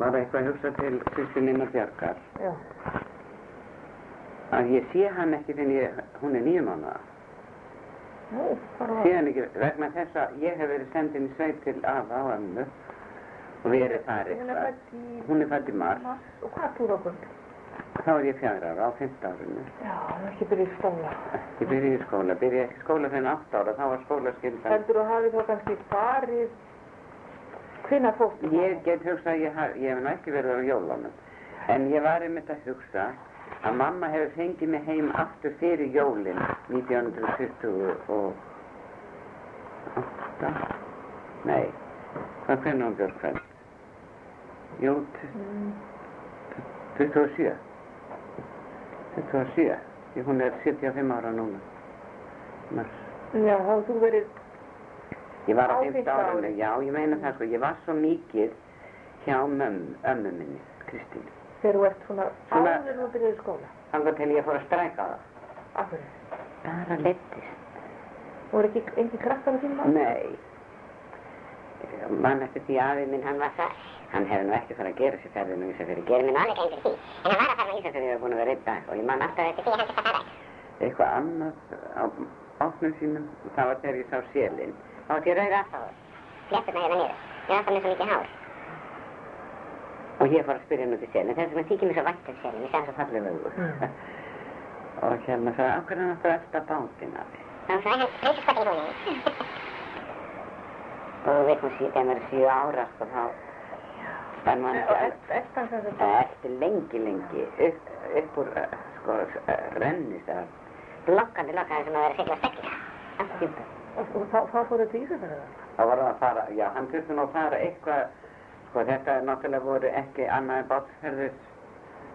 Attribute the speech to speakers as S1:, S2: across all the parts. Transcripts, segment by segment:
S1: var eitthvað að hugsa til Kristíninna Bjarkar
S2: Já.
S1: að ég sé hann ekki þegar hún er nýjum
S2: bara
S1: Sé hann ekki vegna þess að ég hef verið sendin í sveit til afa á ömmu og verið þar eitthvað. Hún er fætt í mars.
S2: Og hvað þú okkur?
S1: Þá er ég fjara ára á 15 árinu.
S2: Já, hún er ekki byrjuð í skóla.
S1: Ég byrjaði í skóla, byrjaði ekki skóla fyrir 8 ára, þá var skólaskyldan.
S2: Heldur þú hafið þá kannski farið, hvenær fórstu?
S1: Ég get hugsa að ég, hef nú ekki verið á jólunum, en ég var einmitt að hugsa að mamma hefur fengið mig heim aftur fyrir jólin 1928. Nei, hvað hvernig hún björg? Jú,
S2: Mm,
S1: 27. 27, því hún er 75 ára núna. Mars.
S2: Já, þá þú verið,
S1: Ég var á
S2: Á
S1: 15
S2: fimmta
S1: árinu,
S2: ári.
S1: já, ég meina það sko, ég var svo mikið hjá mömmu, ömmu minni, Kristín.
S2: þegar þú ert svona,
S1: Svona-
S2: áður en þú byrjuð í skóla.
S1: Þannig til ég fór að stræka það.
S2: Af hverju?
S1: Bara leittist.
S2: Þú er ekki, engin krakkar á þínum áður?
S1: Nei. Man eftir því afi minn, hann var þar. Hann hefði nú ekki farið að gera sér ferðinu í Ísafjörði. Gerir minn alveg einn fyrir því. En hann var að fara á Ísafjörði og búin að vera einn dag og ég man alltaf eftir því að hann það var. Þá var ég rauð aðfáður. Flétturna hérna niður. Ég var alltaf með svo mikið hár. Og ég fór að spyrja hann út í sélinn. Þess vegna þykir mér svo vænt um sélinn. Ég sé hann svo fallega augur.
S2: Mm.
S1: og hérna sagði, af hverju er hann alltaf eftir bátinn af því?
S3: Þá sagði hann, hreinsu skotið í húnum.
S1: Og þú veit hún síðan, þegar maður er sjö ára, sko, þá er maður
S2: Og eftir,
S1: lengi, lengi, upp, upp úr, eh, sko, rennist að,
S3: Lokkandi, lokkandi sem að vera
S1: kynnt.
S2: Og, og þá, þá fóruð til Ísafjörða?
S1: Þá var það að fara, já, hann þurfti nú að fara eitthvað, sko, þetta er náttúrulega voru ekki annað en bátsferðir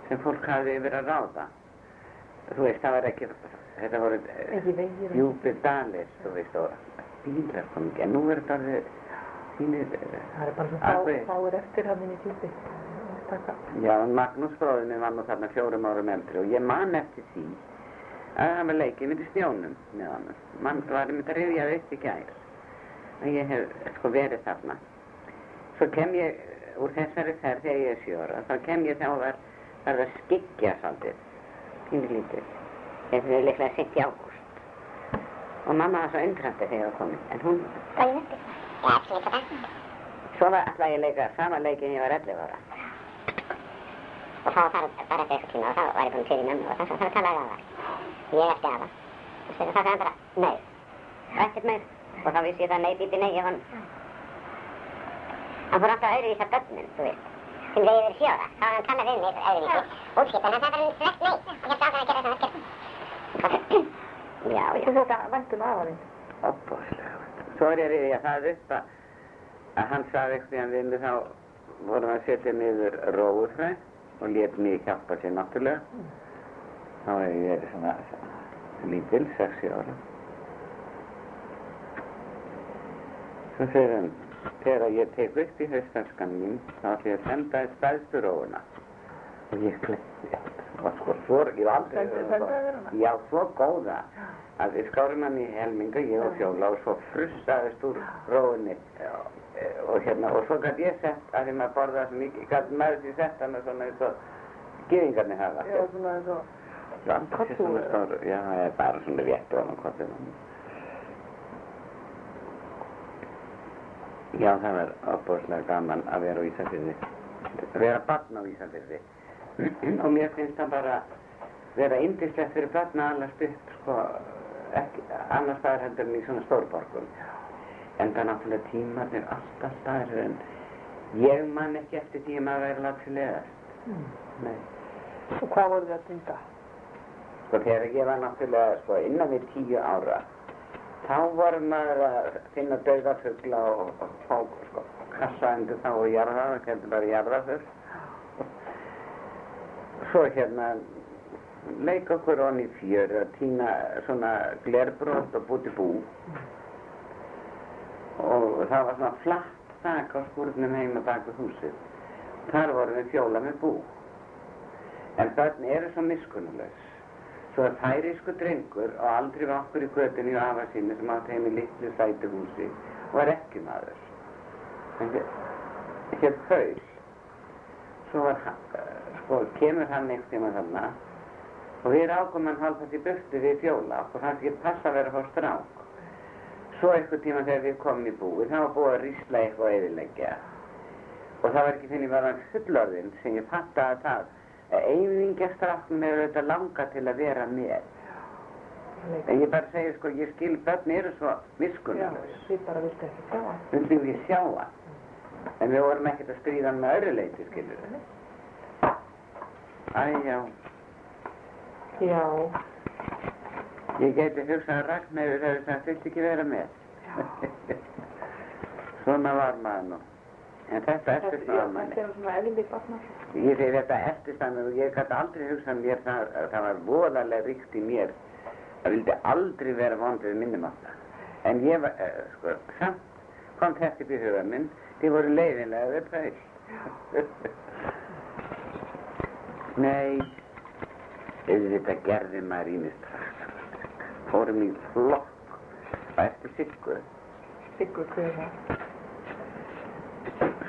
S1: sem fólk hafði yfir að ráða. Þú veist, það var ekki, þetta voru eh, djúpir dalir, þú veist, og bílar kom ekki, en nú er þetta orðið þínir,
S2: Það er bara fá, fáir eftir hann inn í djúpi.
S1: Já, Magnús bróðinu var nú þarna fjórum árum eldri og ég man eftir því að það var leikið við snjónum með hann. Man var einmitt að rifja upp í gær. að ég hef sko verið þarna. Svo kem ég úr þessari ferð þegar ég er sjóra, þá kem ég þá var, var það skyggja svolítið, pínu lítið. Þetta er líklega sitt í ágúst. Og mamma var svo undrandi þegar ég var komin, en hún,
S3: Daginn eftir. Já, ekki líka það.
S1: svo var alltaf ég að leika sama leiki en ég var 11 ára.
S3: Og þá var það bara eitthvað tíma og þá var ég búin í mömmu og þá þá talaði afa. Ég eftir afa. Og svo sagði hann bara, nei.
S1: Og ekkert meir. Og þá vissi ég það nei, bíti nei, ég hann,
S3: Hann fór alltaf öðru í þessar börnum, þú veist. Sem þegar ég verið sjóra, þá var hann kannað við mig öðru vísi. Útskipt, en hann sagði bara svett nei. Ég hefði alltaf að gera þessar verkefni.
S1: já, já.
S2: Þú þótt að væntum afa þinn.
S1: Opbóðslega. Svo er ég að það upp að, hann sagði eitthvað við mig þá vorum við að setja niður rófufræ og lét mig hjálpa sér náttúrulega. Þá hef ég verið svona lítil, 6 ára. Svo segir hann, þegar ég tek upp í haustanskan mín, þá ætlum ég að senda þér stæðstu rófuna. Og ég kleppi þetta. Og sko, svo, ég var aldrei...
S2: Sendu þér hana?
S1: Já, svo góða að við skárum hann í helminga, ég og fjóla, og svo frussaðist úr róunni. Og hérna, og svo gæti ég sett, að því maður borðaði svo mikið, gæti maður því sett hana svona eins og gyðingarnir hafa.
S2: Já, svona eins og...
S1: Þessi svona stór, já, bara svona rétt og hann hvað þeim. Já, það var opbóðslega gaman að vera á Ísafirði, vera barn á Ísafirði. og mér finnst það bara vera yndislegt fyrir barn að allast upp, sko, ekki, annars staðar heldur en í svona stórborgum. En það náttúrulega tímarnir alltaf staðir en ég man ekki eftir því að til leðast.
S2: Mm.
S1: Nei.
S2: Og hvað voru þið að dunda?
S1: Sko þegar ég var náttúrulega sko innan við tíu ára þá var maður að finna dauða fugla og, og fá sko kassa undir þá og jarða, það keldur bara jarða fyrst. Svo hérna leik okkur onni fjör að týna svona glerbrót og búti bú og það var svona flatt þak á skúrnum heima baku húsið. Þar vorum við fjóla með bú. En börn eru svo miskunnulegs. Svo að færisku drengur og aldrei var okkur í götunni og afa sínu sem átti heim í litlu sætu húsi var ekki maður. En hér Paul svo var hann, sko, kemur hann einhvern tíma þarna og við rákum hann hálf þessi burtu við fjóla og það ekki passa að vera á strák. Svo einhvern tíma þegar við komum í búið, það var búið að rísla eitthvað og eðilegja. Og það var ekki þinn ég var hann fullorðinn sem ég fattaði það að eigingjastráknum er auðvitað langa til að vera með. En ég bara segi sko, ég skil börn eru svo miskunnarlaus.
S2: þið bara viltu ekki sjá hann.
S1: Við viljum ekki sjá hann. En við vorum ekkert að stríða með öðru leiti, skilur við. Æ, já. Ég geti hugsað að Ragnheiður hefur sagt, viltu ekki vera með? Svona var maður nú. En þetta
S2: þetta,
S1: eftir
S2: já,
S1: svona manni.
S2: þetta er svona eðlilegt barnar.
S1: Ég segi þetta eftir þannig og ég gæti aldrei hugsað mér það, það var voðalega ríkt í mér. Það vildi aldrei vera vondið minnum á það. En ég var, uh, sko, samt kom þetta upp í huga minn, þið voru leiðinlega við praul. Nei, auðvitað gerði maður ímist strax. Fórum í flokk og eftir siggu.
S2: Siggur, hver er það?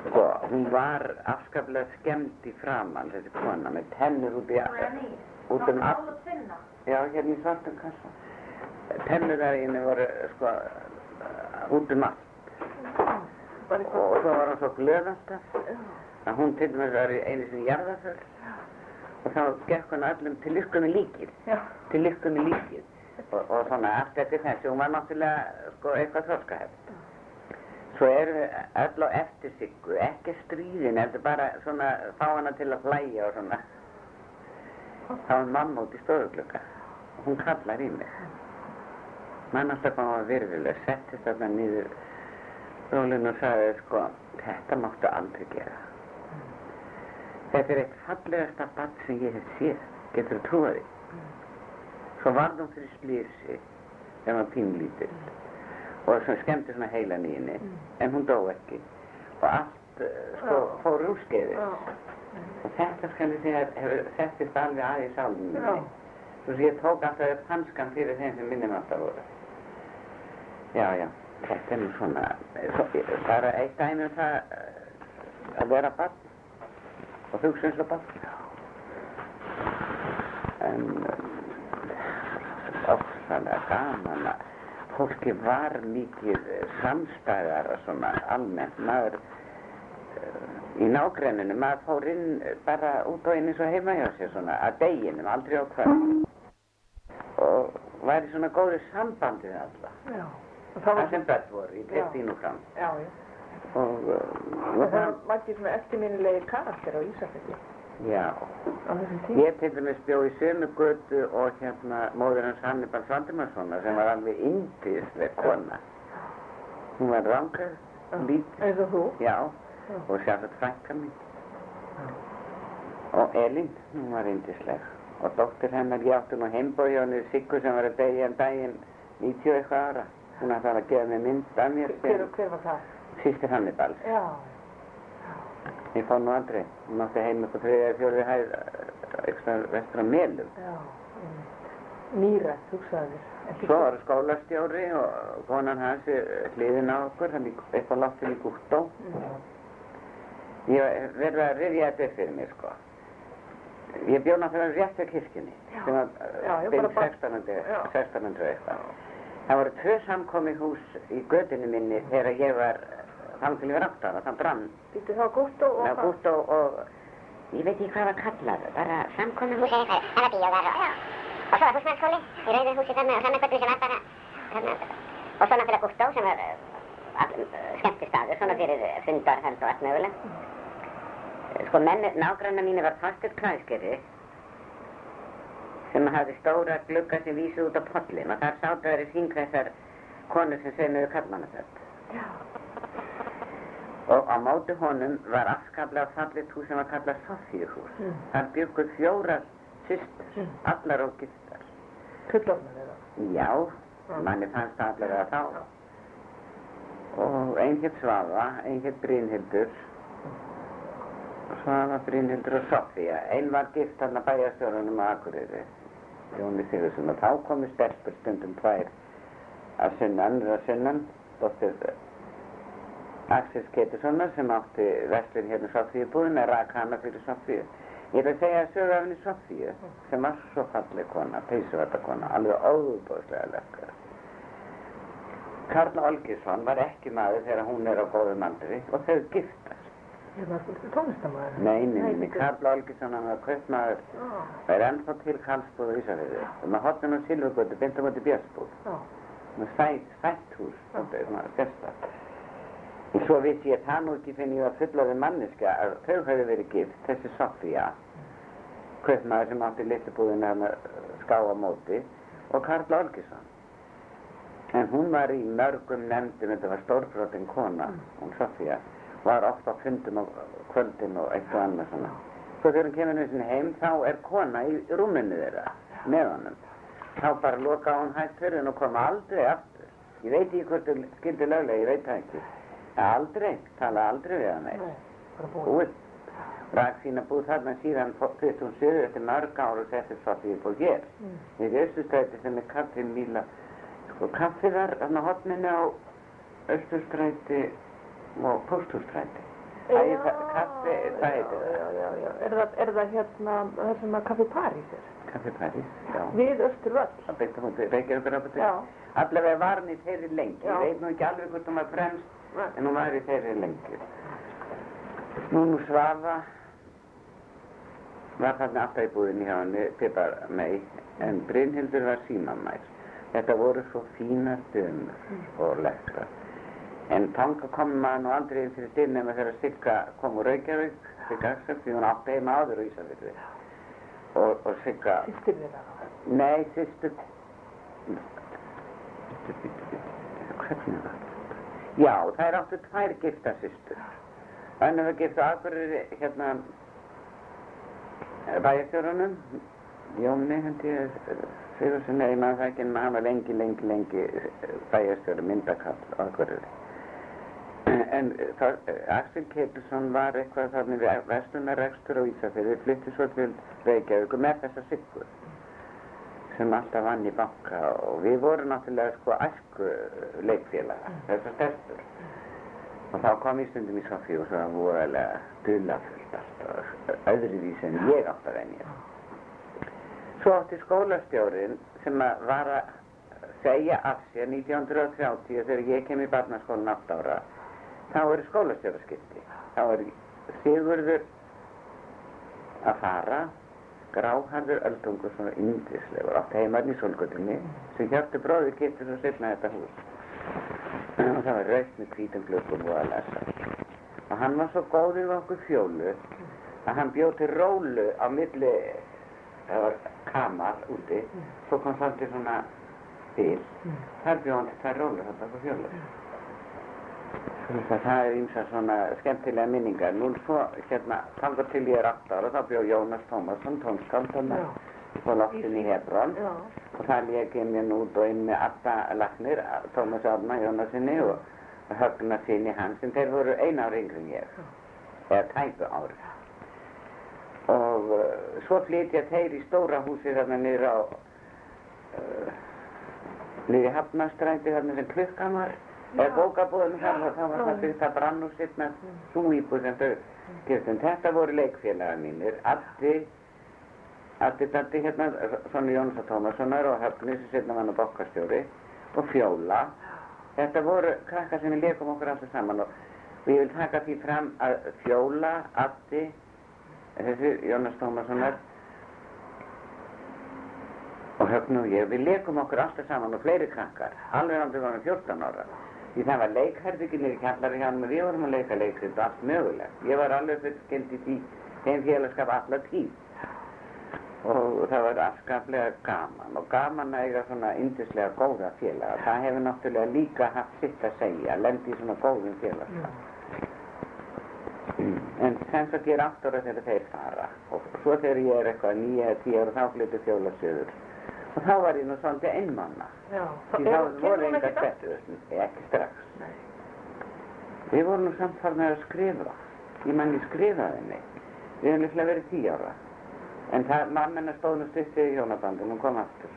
S1: Sko, hún var afskaplega skemmt í framann, þessi kona, með tennur út í út um allt. Já, hérna í svartum kassa. Tennur þar inni voru, sko, út um.
S2: Bara
S1: Og svo var hún svo glöð alltaf að hún til dæmis var í einu sinni jarðaföll og þá gekk hún öllum til lykku með líkið, til lykku með líkið. Og, og svona allt eftir þessu, hún var náttúrulega, sko, eitthvað þorskaheft. Svo erum við öll á eftir siggu, ekki stríðin, heldur bara svona fá hana til að hlæja og svona. Þá er mamma út í stofuglugga og hún kallar í mig. Mann alltaf kom að virðuleg, settist þarna niður rólinn og sagði sko, þetta máttu aldrei gera. Þetta er eitt fallegasta barn sem ég hef séð, getur þú trúið? Svo varð hún fyrir slísi, þegar var pínlítill og svo skemmti svona heilan í henni, en hún dó ekki og allt uh, sko
S2: Já.
S1: fór úrskeiði.
S2: já,
S1: Og þetta ég segja hefur settist alveg að í sálunum
S2: já.
S1: minni. Svo sem ég tók alltaf upp hanskan fyrir þeim sem minnum alltaf voru. Já, já, þetta er nú svona, svo, bara eitt dæmi um það eh, að vera barn og hugsa eins og barn. En ofsalega gaman að fólki var mikið samstæðara svona almennt. Maður eh, í nágrenninu, maður fór inn bara út og inn eins og heima hjá sér svona að deginum, aldrei á kvöld. Og væri svona góðu sambandi við alla.
S2: Já. Og það var,
S1: sem börn voru í Kristínu fram.
S2: já, já.
S1: Og, uh,
S2: Og
S1: og
S2: það var ekki svona eftirminnilegir karakter á Ísafjörði
S1: já, ég til dæmis bjó í sömu götu og hérna móður hans Hannibal Svandimarssona sem var alveg indisleg kona. Hún var rangað, lítið,
S2: og þú.
S1: já, og sjálfsagt frænka mín. Og Elín, hún var indisleg. Og dóttir hennar, ég átti nú henni Siggu sem var að degja en daginn 90 eitthvað ára. Hún ætlaði að gefa mig mynd af mér
S2: Hver, hver var það?
S1: sýstir Hannibal.
S2: Já.
S1: Ég fór nú aldrei. Hún átti heim upp á þriðja fjóri hæð eitthvað vestur á Melum.
S2: Þér. Ekki
S1: Svo var skólastjóri og konan hans hliðin á okkur, hann upp á loftin í Gúttó.
S2: Mm.
S1: Ég verði að rifja þetta upp fyrir mér, sko. Ég bjó náttúrulega rétt við kirkjunni, sem
S2: ég
S1: byrjum
S2: bara bara-
S1: 1600,
S2: Já.
S1: 1600 eitthvað. Það voru tvö samkomi hús í gödunni minni þegar ég var þannig til ég var átt ára, þann brann.
S2: Býttu þá Gústó og hvað?
S1: Gúttó og, ég veit ekki hvað það kallar, bara samkomi hús.
S3: Húsið eitthvað, það var bíó þar og, og svo var húsmannsskóli í rauðu húsi þarna og þarna sem var bara, þarna, og svo náttúrulega Gústó sem var all, uh, skemmtistaður, svona fyrir fundar held og allt mögulegt. Sko, menn, nágranna mínu var fastur klæðskeri sem hafði stóra glugga sem vísið út á pollin og þar sátu þeirri síng þessar konur sem sveinuðu kallmannasöld.
S1: Og á móti honum var afskaplega fallit hús sem var kallað Sofíuhús.
S2: Mm.
S1: Þar byggur fjórar systur,
S2: Mm.
S1: allar ógiftar.
S2: Fullorðnar eða?
S1: Já,
S2: Mm.
S1: manni fannst það allavega þá. Og hétt Svafa, hétt Brynhildur, Svafa, Brynhildur og Sofía. Einn var gift þarna bæjarstjórunum á Akureyri, Jóni Sigursson. Og þá komu stelpur stundum tvær að sunnan, að sunnan, dóttir Axel Keturssonar sem átti vestlinn hérna Sofíubúðin að rak hana fyrir Sofíu. Ég ætla að segja að sögu af henni Sofíu sem var svo falleg kona, peysuvartakona, alveg óbúðslega lekkar. Karl Olgisson var ekki maður þegar hún er á góðum aldri og þau giftast.
S2: Ég var svolítið tónlistamæður.
S1: Nei, nei, nei,
S2: bíddu.
S1: Karl Olgisson hann var
S2: Já,
S1: það er ennþá til Karlsbúð og Ísafirði. Og með hotnum og Silvurgötu, bindum átti Björnsbúð.
S2: já.
S1: með sætt, sætt hús, þetta er svona sérstakt. Og svo vissi ég það nú ekki finn ég var fullaði manneska að þau hefði verið gift, þessi Sofía, kaupmaður sem átti litubúðin að ská á móti, og Karl Olgisson. En hún var í mörgum nefndum, þetta var stórbrotin kona, hún Sofía, var oft á fundum á kvöldin og eitt og annað svona. Svo þegar hún kemur sinni heim, þá er kona í rúminu þeirra, með honum. Þá bara loka hún hægt fyrir og koma aldrei aftur. Ég veit ekki hvort þau skildi löglega, ég veit það ekki. Aldrei, tala aldrei við hann
S2: bara búið.
S1: Rak sína búið þarna síðan fyrst hún sögur eftir mörg ár og setti svo því búið hér.
S2: Mm.
S1: Við Östustræti sem er kaffi Míla, sko kaffi þar, þarna hotninu á Östustræti og Pósthústræti. Æ, það- kaffi, það heitir það.
S2: Er það, er það hérna, það sem að kaffi París er?
S1: Kaffi París, já.
S2: Við Östurvöll.
S1: Það byggt á múti, Reykjavíkur ábættu.
S2: Já.
S1: Allavega var hann í þeirri lengi. Ég veit nú ekki alveg hvort hún var fremst. En hún var í þeirri lengi. Nú nú Svafa var þarna alltaf í búðinni hjá henni, Pipar mei, en Brynhildur var símamær. Þetta voru svo fínar dömur og lekkra. En tanga kom maður nú aldrei inn fyrir dyr nema þegar Sigga kom úr Reykjavík, Sigga Axel, því hún átti heima áður á Ísafirði. Og, og Sigga
S2: Sýstir þeirra.
S1: Nei, sýstu... Hvernig var þetta? Já, þær áttu tvær gifta sýstur. Önnur var gift á Akureyri, hérna, bæjarstjórunum, Jóni, hendi ég, Sigurðsson, nei, maður það ekki, en var lengi, lengi, lengi bæjarstjóri, myndakall á Akureyri. En það, Axel Ketilsson var eitthvað þarna við vestunarrekstur á Ísafirði, flytti svo til Reykjavík með þessa siggur sem alltaf vann í banka og við vorum náttúrulega sko æsku leikfélaga, þessar stelpur. Og þá kom ég stundum í Sofíu og svo var vorulega dullafullt alltaf, öðruvísi en ég átt að venja. Svo átti skólastjórin sem að var að segja af sér 1930 þegar ég kem í barnaskólan 8 ára, þá eru skólastjóraskipti. Þá er Sigurður að fara gráharður öldungur svona yndislegur. Átt heimarn í solgötunni sem hjörtu bróði getur svo setna þetta hús. Og það var raust með hvítum glöggum og að lesa og hann var svo góður við okkur fjólu að hann bjóð til rólu á milli það var kamar úti. Svo kom svolítið svona bíl þar bjóð hann til tvær rólur þetta okkur fjólu Það er ímsa svona skemmtilega minningar. Nú svo, hérna, þangar til ég er 8 ára, þá bjó Jónas Tómasson, tónskáld, þarna, på loftin í Hebron.
S2: Já.
S1: Og það lék ég mér út og inn með Abba Lagnir, Tómas Árna, Jónasinni og Högna sinni hans, en þeir voru eina ári yngri en ég, eða tæpu ári. Og uh, svo flytja þeir í stóra húsi þarna niður á, uh, niður í Hafnastræti, þarna sem klukkan var, eða bókabúðinu þar, og þá var það byggt að brann og sitt með svo íbúð sem þau giftum. Þetta voru leikfélagar mínir, Addi, Addi Datti hérna, svona Jónsson Tómassonar og Höfni sem setna var hann á bokkastjóri og Fjóla. Þetta voru krakkar sem við leikum okkur alltaf saman og við vil taka því fram að Fjóla, Addi, þessi Jónas Tómassonar og Höfni og ég, við leikum okkur alltaf saman og fleiri krakkar, alveg aldrei varum 14 ára. Því það var leikherbyggin í kjallari hjá hann og við vorum að leika leikrit og allt mögulegt. Ég var alveg fullskild í því, þeim félagskap alla tíð. Og það var afskaplega gaman og gaman að eiga svona yndislega góða félaga. Það hefur náttúrulega líka haft sitt að segja, lendi í svona góðum félagskap. En sem sagt ég er 8 ára þegar þeir fara og svo þegar ég er eitthvað 9 eða 10 ára þá flyttu fjóla söður. Og þá var ég nú svolítið einmanna.
S2: Já.
S1: Því þá voru enga spettuðusn, ekki strax.
S2: Nei.
S1: Við vorum nú samt farin að skrifa. Ég mann ég skrifaði henni. Við höfum líklega verið tíu ára. En það, mamma stóð nú stuttið í hjónabandinu, hún kom aftur.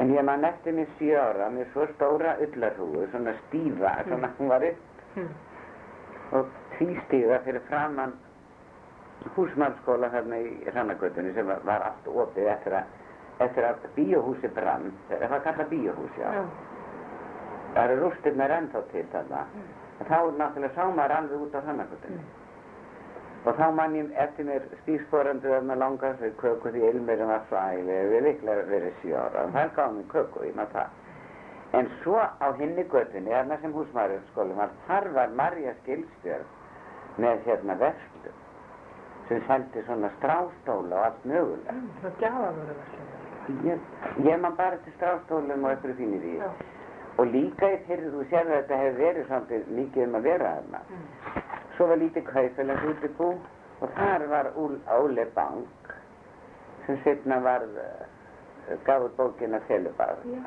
S1: En ég man eftir mér sjö ára með svo stóra ullarhúu, svona stífa, svona hún var upp
S2: Mm.
S1: og tvístíða fyrir framann húsmannskóla þarna í Rannagötunni sem var, var allt opið eftir að, eftir að bíóhúsi brann, það var kallað bíóhús, já.
S2: Já.
S1: Það eru rústirnar ennþá til þarna. Og þá náttúrulega sá maður alveg út á Rannagötunni. Og þá man ég eftir mér stíðsporandi þarna langa fyrir köku því ilmirinn var svo ægilega, við líklega verið. Og það gaf mér köku, ég maður það. En svo á hinni götunni, þarna sem húsmaðurskólinn var, þar var Marja Skilstjörn með hérna verslu sem seldi svona strástóla og allt mögulegt.
S2: Mm, Það verið verslun.
S1: Ég, ég man bara til strástólum og einhverju fínir í.
S2: Já.
S1: Og líka í þeirri þú sérðu að þetta hefur verið svolítið mikið um að vera þarna.
S2: Mm.
S1: Svo var lítið kaufélags útibú og þar var Óli Bank sem setna var uh, gaf út bókina Selubár.
S2: Já.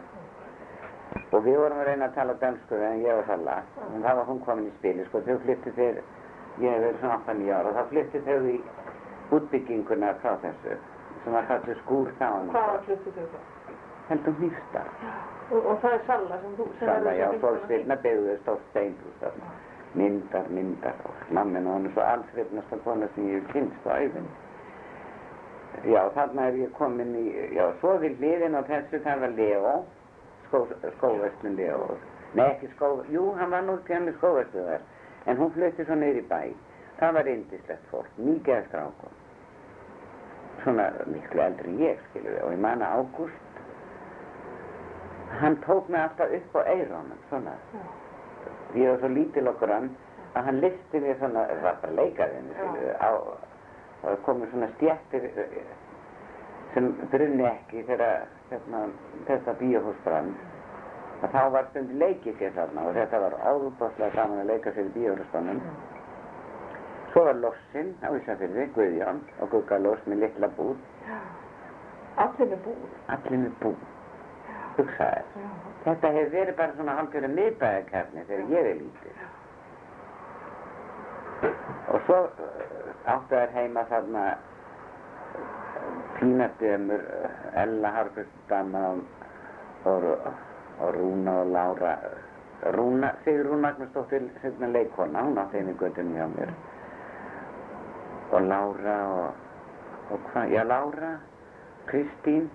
S1: Og við vorum að reyna að tala dönsku en ég var þalla. En það var hún komin í spili, sko. Þau flyttu þeir, ég hef verið svona 8-9 ára, og þá flyttu þau í útbygginguna frá þessu, sem var kallið skúr þá.
S2: Hvaða fluttu þau það?
S1: Heldum hýsta.
S2: Og, og það er Salla sem þú... sem
S1: Salla, já,
S2: vinkona
S1: stilna byggðu stórt steinhús þarna. Myndar, myndar, og mammin og hann er svo allsveifnasta kona sem ég hef kynst á æfinni. Já, þarna er ég komin í, já, svo við hliðin á þessu, það var Leo, skó, skóverslun Leo. Nei, ekki skó, jú, hann var nú hann með skóversluðar, en hún flutti svo niður í bæ. Það var indislegt fólk, mikið að strákum. Svona miklu eldri en ég, skilur og ég man að Ágúst, hann tók mig alltaf upp á eirónum, svona. Ég var svo lítil okkur hann, að hann listi mér svona, það var bara á, það komið svona stjættir sem brunni ekki þegar hérna, þetta bíóhús brann. að þá var stund leikið sér þarna og þetta var áðubáslega gaman að leika sér í bíóhúsbannum. Svo var Lossinn á Ísafirði, Guðjón og Gugga Loss með litla búð,
S2: Allir með búr.
S1: allir með búð, hugsaði. Þetta hefur verið bara svona hálfgjörðu miðbæðarkefni þegar ég er lítið. Og svo uh, áttu þær heima þarna pínardömur, uh, Ella Harfustdama og, og, Rúna og Lára. Rúna, Sigrún Magnúsdóttir, sérna leikona, hún átti einu göttunni hjá mér. Og Lára og, og hvað, já Lára, Kristín,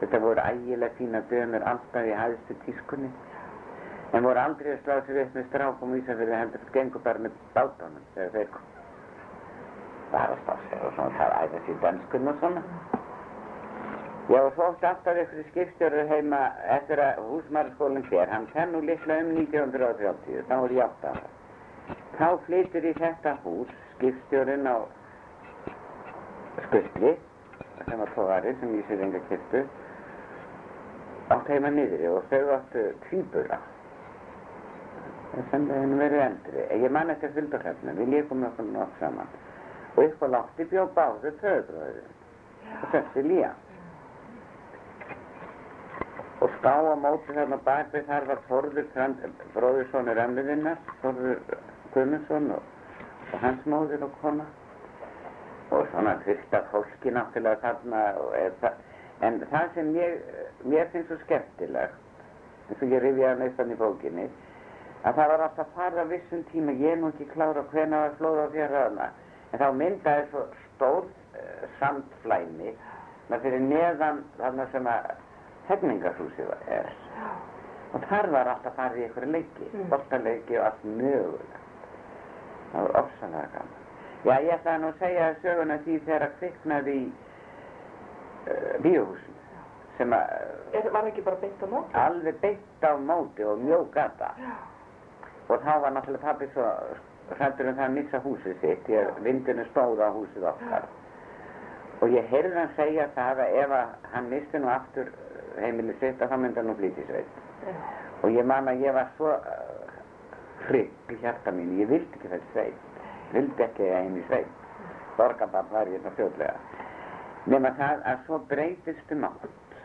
S1: þetta voru ægilega fína dömur alltaf í hæðstu tískunni. En voru aldrei að slá sér upp með strákum í Ísafirði heldur gengur bara með bátunum þegar þeir kom. Bara slá sér og svona það æða sér dönskun og svona. Já og átti alltaf ykkur skipstjórið heima eftir að húsmarskólinn sér, hann fer nú litla um 1930, þá er ég átt að það. Þá flytur í þetta hús skipstjórinn á Skutli, sem var tóðari sem í kirtu, átt heima niðri og þau áttu tvíbura. sem þeim verið eldri. Ég man ekki að fylgja hérna, við leikum okkur nokk saman. Og upp á lofti bjó báður föðurbróðurinn og þessi Lía. Og stá á móti þarna bakvið þar var Þorður bróðursonur ömmuðinnar, Þorður Guðmundsson og, og hans móðir og kona. Og svona fyrsta fólki náttúrulega þarna það. En það sem ég, mér finnst svo skemmtilegt, eins og ég rifja að neistan í bókinni, að það var alltaf farið á vissum tíma, ég er nú ekki klára hvena var flóð á fjörðaðna, en þá myndaði svo stór uh, sandflæmi, með fyrir neðan þarna sem að hefningarhúsið er. Og þar var alltaf í einhverju leiki,
S2: Mm.
S1: boltaleiki og allt mögulegt. Það var ofsalega gaman. Já, ég ætlaði nú að segja söguna því þegar að kviknaði í uh, bíóhúsinu, sem að
S2: Er, var ekki bara beint á móti?
S1: alveg beitt á móti og mjög gata.
S2: Já.
S1: Og þá var náttúrulega pabbi svo hrættur um það að missa húsið sitt, því að vindinu stóð á húsið okkar. Og ég heyrði hann segja það að ef að hann misti nú aftur heimilið sitt að þá myndi hann nú flýti sveit.
S2: Já.
S1: Og ég man að ég var svo uh, hrygg í hjarta mín, ég vildi ekki þessi sveit, vildi ekki heim í sveit. Borgabann var ég það fljóðlega. Nefna það að svo breytist um átt,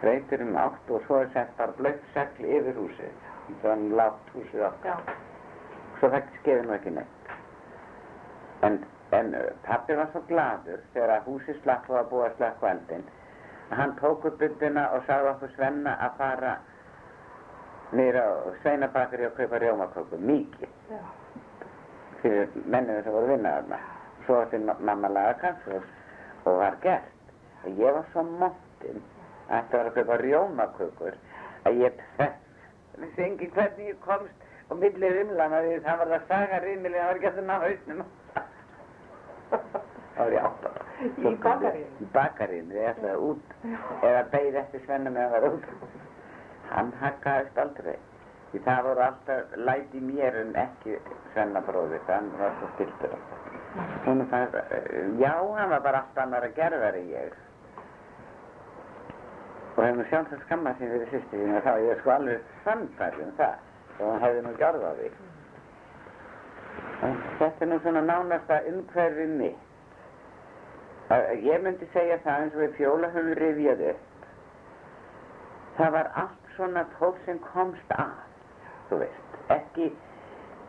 S1: breytir um átt og svo er sett bara blökt segl yfir húsið, þannig lágt húsið okkar. Svo það skeði nú ekki neitt. En, en uh, pappi var svo gladur þegar húsið slapp og að búa eldinn að hann tók upp bundina og sagði okkur Svenna að fara niður á Sveinabakari og kaupa rjómaköku, mikið. Fyrir menninu sem voru að vinna þarna. Svo átti ma- mamma laga kaffur og var gert. Og ég var svo montinn að þetta var að kaupa rjómakökur að ég vissi engin hvernig ég komst og milli rimlana því það var það saga rimili, það var ekki að það ná hausnum. Það var ég átt á.
S2: Í bakaríinu?
S1: Í bakaríinu, ég ætlaði út eða beigð eftir Svenna með að vera út. Hann haggaðist aldrei. Því það voru alltaf læti mér en ekki Svenna bróðir, hann var svo stiltur alltaf. Hún fannst, já, hann var bara allt annar að gerða en ég. Og hefði nú sjálfs að skamma sín fyrir sýstir sín og þá ég er sko alveg sannfærð um það og hann hefði nú á því. Þetta er nú svona nánasta umhverfi mitt. Ég myndi segja það eins og við fjóla höfum rifjað upp. Það var allt svona fólk sem komst að, þú veist. Ekki,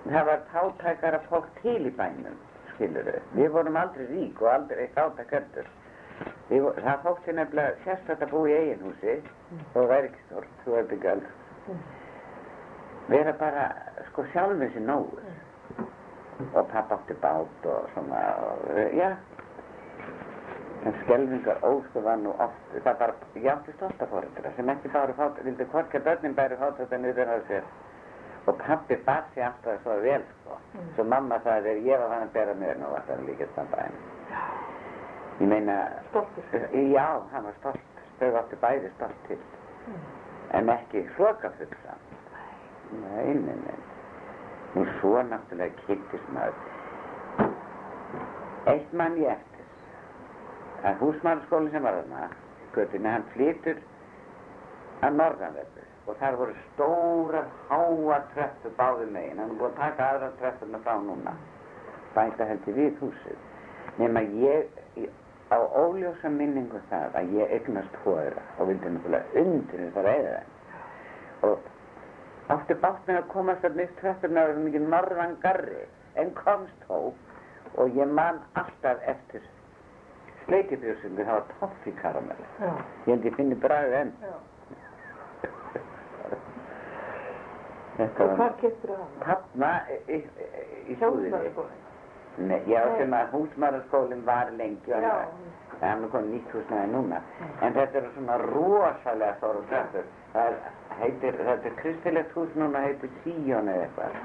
S1: það var fátækara fólk til í bænum, skilur þau. Við vorum aldrei rík og aldrei vo- Það þótti nefnilega sérstaklega að búa í eigin húsi, og væri ekki stort, þú er byggjald. Vera bara, sko, sjálfum sér nógu. Og pappa átti bát og svona, og, já. En skelvingar ósku var nú oft, það bara, ég átti stolta fóreldra sem ekki báru fát, vildi hvorki að börnin bæri fátækta niður á sér. Og pappi bar sig alltaf svo vel, sko. Svo mamma sagði þegar ég var hann að bera mér nú, að það er líka standa henni. Ég meina,
S2: Stoltur.
S1: Já, hann var stolt. Þau áttu bæði stolt til. En ekki hlokafull samt. Nei, nei, nei. Nú svo náttúrulega kynntist maður. Eitt mann ég eftir. Að húsmannskólinn sem var þarna, göttinni, hann flytur að norðanverðu. Og þar voru stórar, háa tröppur báðum megin. Hann er búið að taka aðra tröppurna frá núna. Bæta heldur við húsið. Nefn að ég, í- á óljósa minningu það að ég eignast hóðra og vildi náttúrulega undir þetta reyða. Og átti bátt með að komast tröppurna og það var mikið norðan garri en komst þó og ég man alltaf eftir sleikibjörnsingu, það var toffi karamell.
S2: Já.
S1: Ég held ég finni bræðið enn.
S2: Já.
S1: Þetta
S2: Og
S1: var
S2: hvar keftur það
S1: þarna í, í, súðinni.
S2: Hjóðsmaðurskóli.
S1: Nei, já, sem að húsmaðurskólinn var lengi og það er nú komið nýtt húsnaði núna. En þetta eru svona rosalega. Það er, heitir, þetta er kristilegt hús núna, heitir Síón eða eitthvað.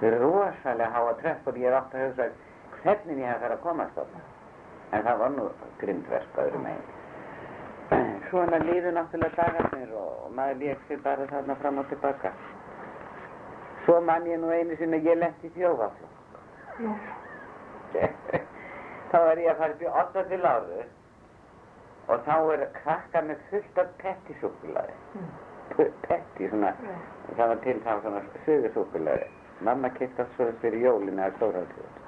S1: Það eru rosalega háa tröppur. Ég er átt að hugsa hvernig ég hef þar að komast þarna. En það var nú grindverk öðrum megin. Svona líður náttúrulega dagarnir og, og maður lék sér bara þarna fram og tilbaka. Svo man ég nú einu að ég lendi í þjófaflokk.
S2: Já.
S1: þá er ég að fara upp í 8 til áru og þá er krakka með fullt af pettisúkulaði.
S2: Mm.
S1: Petti, svona,
S2: Já.
S1: það var til þá svona sögursúkulaði. Mamma kipta svo fyrir jólinu að stórhaldsjóð.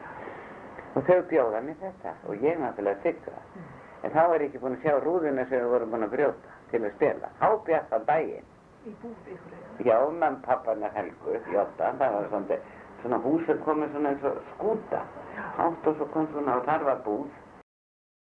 S1: Og þau bjóða mér þetta og ég náttúrulega þykka það. En þá er ég ekki búin að sjá rúðuna sem við vorum búin að brjóta til að spila. Á daginn.
S2: Í eða?
S1: Já, menn papparna Helgu, Jóta, það var svona, svona hús sem komið svona eins og skúta. Átt og svo kom svona og þar var búð